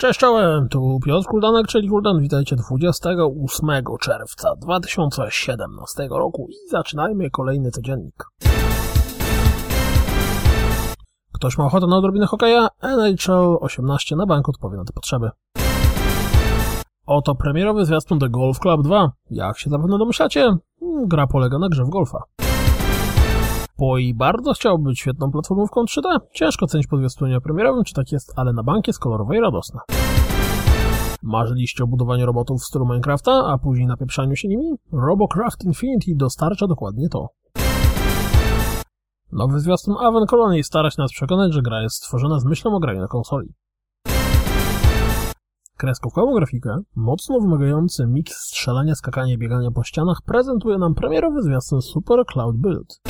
Cześć czołem, tu Piotr Kuldanek, czyli Kuldan. Witajcie 28 czerwca 2017 roku i zaczynajmy kolejny codziennik. Ktoś ma ochotę na odrobinę hokeja? NHL 18 na bank odpowie na te potrzeby. Oto premierowy zwiastun The Golf Club 2. Jak się zapewne domyślacie, gra polega na grze w golfa. Poi bardzo chciałby być świetną platformówką 3D. Ciężko cenić po zwiastunie premierowym, czy tak jest, ale na bank jest kolorowa i radosna. Marzyliście o budowaniu robotów w stylu Minecrafta, a później napieprzaniu się nimi? Robocraft Infinity dostarcza dokładnie to. Nowy zwiastun Aven Colony stara się nas przekonać, że gra jest stworzona z myślą o graniu na konsoli. Kreskówkową grafikę, mocno wymagający miks strzelania, skakania i biegania po ścianach prezentuje nam premierowy zwiastun Super Cloud Build.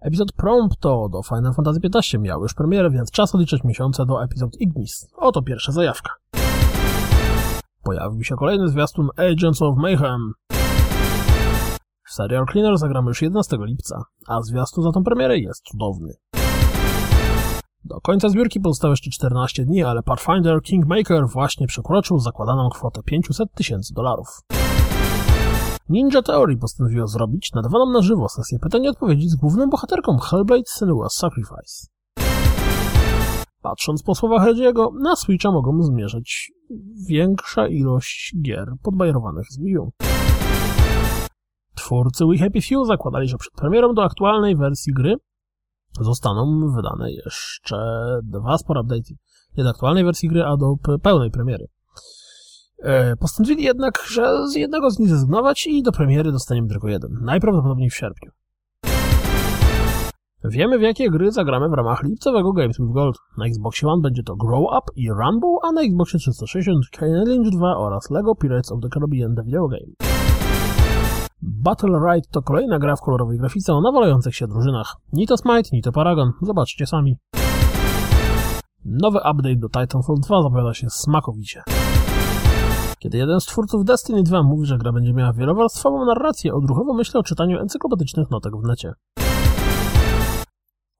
Epizod Prompto do Final Fantasy XV miał już premierę, więc czas odliczyć miesiące do epizod Ignis. Oto pierwsza zajawka. Pojawił się kolejny zwiastun Agents of Mayhem. Serial Cleaner zagramy już 11 lipca, a zwiastun za tą premierę jest cudowny. Do końca zbiórki pozostało jeszcze 14 dni, ale Pathfinder Kingmaker właśnie przekroczył zakładaną kwotę 500 tysięcy dolarów. Ninja Theory postanowiło zrobić nadawaną na żywo sesję pytań i odpowiedzi z główną bohaterką Hellblade Senua's Sacrifice. Patrząc po słowach Reggie'ego, na Switcha mogą zmierzyć większa ilość gier podbajerowanych z Wii U. Twórcy We Happy Few zakładali, że przed premierą do aktualnej wersji gry zostaną wydane jeszcze dwa spore update'y. Nie do aktualnej wersji gry, a do pełnej premiery. E, postanowili jednak, że z jednego z nich zrezygnować i do premiery dostaniemy tylko jeden. Najprawdopodobniej w sierpniu. Wiemy w jakie gry zagramy w ramach lipcowego Games with Gold. Na Xboxie One będzie to Grow Up i Rumble, a na Xboxie 360 Kane Lynch 2 oraz LEGO Pirates of the Caribbean The Video Game. Battle Ride to kolejna gra w kolorowej grafice o nawalających się drużynach. Ni to Smite, ni to Paragon. Zobaczcie sami. Nowy update do Titanfall 2 zapowiada się smakowicie. Kiedy jeden z twórców Destiny 2 mówi, że gra będzie miała wielowarstwową narrację, odruchowo myślę o czytaniu encyklopedycznych notek w necie.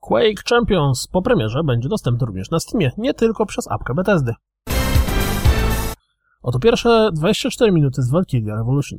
Quake Champions po premierze będzie dostępny również na Steamie, nie tylko przez apkę Bethesdy. Oto pierwsze 24 minuty z Valkyria Revolution.